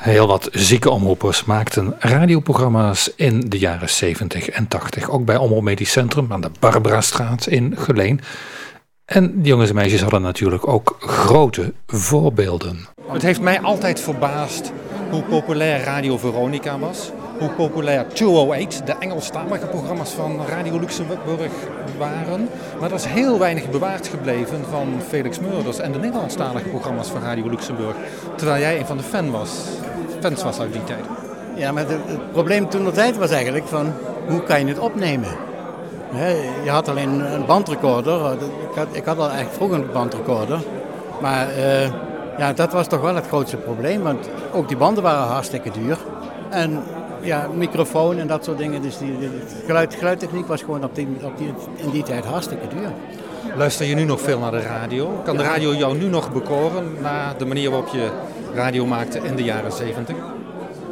Heel wat zieke omroepers maakten radioprogramma's in de jaren 70 en 80. Ook bij Omroep Medisch Centrum aan de Barbarastraat in Geleen. En die jongens en meisjes hadden natuurlijk ook grote voorbeelden. Het heeft mij altijd verbaasd hoe populair Radio Veronica was. Hoe populair 208, de Engelstalige programma's van Radio Luxemburg waren. Maar er is heel weinig bewaard gebleven van Felix Meurders en de Nederlandstalige programma's van Radio Luxemburg. Terwijl jij een van de fan was, fans was uit die tijd. Ja, maar het probleem toen de tijd was eigenlijk van hoe kan je het opnemen? je had alleen een bandrecorder. Ik had, ik had al eigenlijk vroeger een bandrecorder. Maar uh, ja, dat was toch wel het grootste probleem. Want ook die banden waren hartstikke duur. En ja, microfoon en dat soort dingen. Dus die, geluid, geluidtechniek was gewoon op die, op die, in die tijd hartstikke duur. Luister je nu nog veel naar de radio? Kan de radio jou nu nog bekoren na de manier waarop je radio maakte in de jaren 70?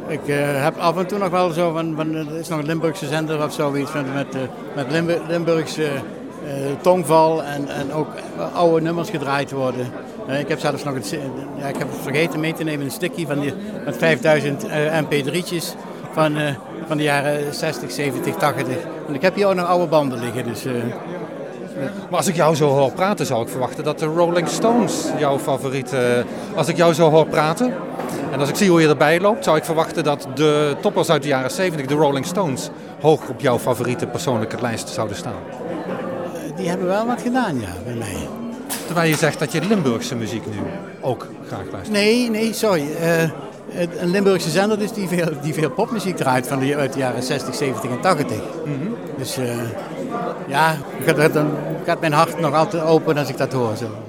Ik uh, heb af en toe nog wel zo van, van er is nog een Limburgse zender of zoiets met, met, uh, met Limburgse uh, tongval en, en ook oude nummers gedraaid worden. ik heb zelfs nog een, ja, ik heb vergeten mee te nemen een sticky van die, met 5000 mp3'tjes van, van de jaren 60, 70, 80. En ik heb hier ook nog oude banden liggen. Dus, maar als ik jou zo hoor praten, zou ik verwachten dat de Rolling Stones jouw favoriete. Als ik jou zo hoor praten, en als ik zie hoe je erbij loopt, zou ik verwachten dat de toppers uit de jaren 70, de Rolling Stones, hoog op jouw favoriete persoonlijke lijst zouden staan. Die hebben wel wat gedaan, ja, bij mij. Terwijl je zegt dat je Limburgse muziek nu ook graag luistert. Nee, nee, sorry. Uh, een Limburgse zender dus die veel, die veel popmuziek draait van de, uit de jaren 60, 70 en 80. Mm Dus uh, ja, dan gaat mijn hart nog altijd open als ik dat hoor. Zo.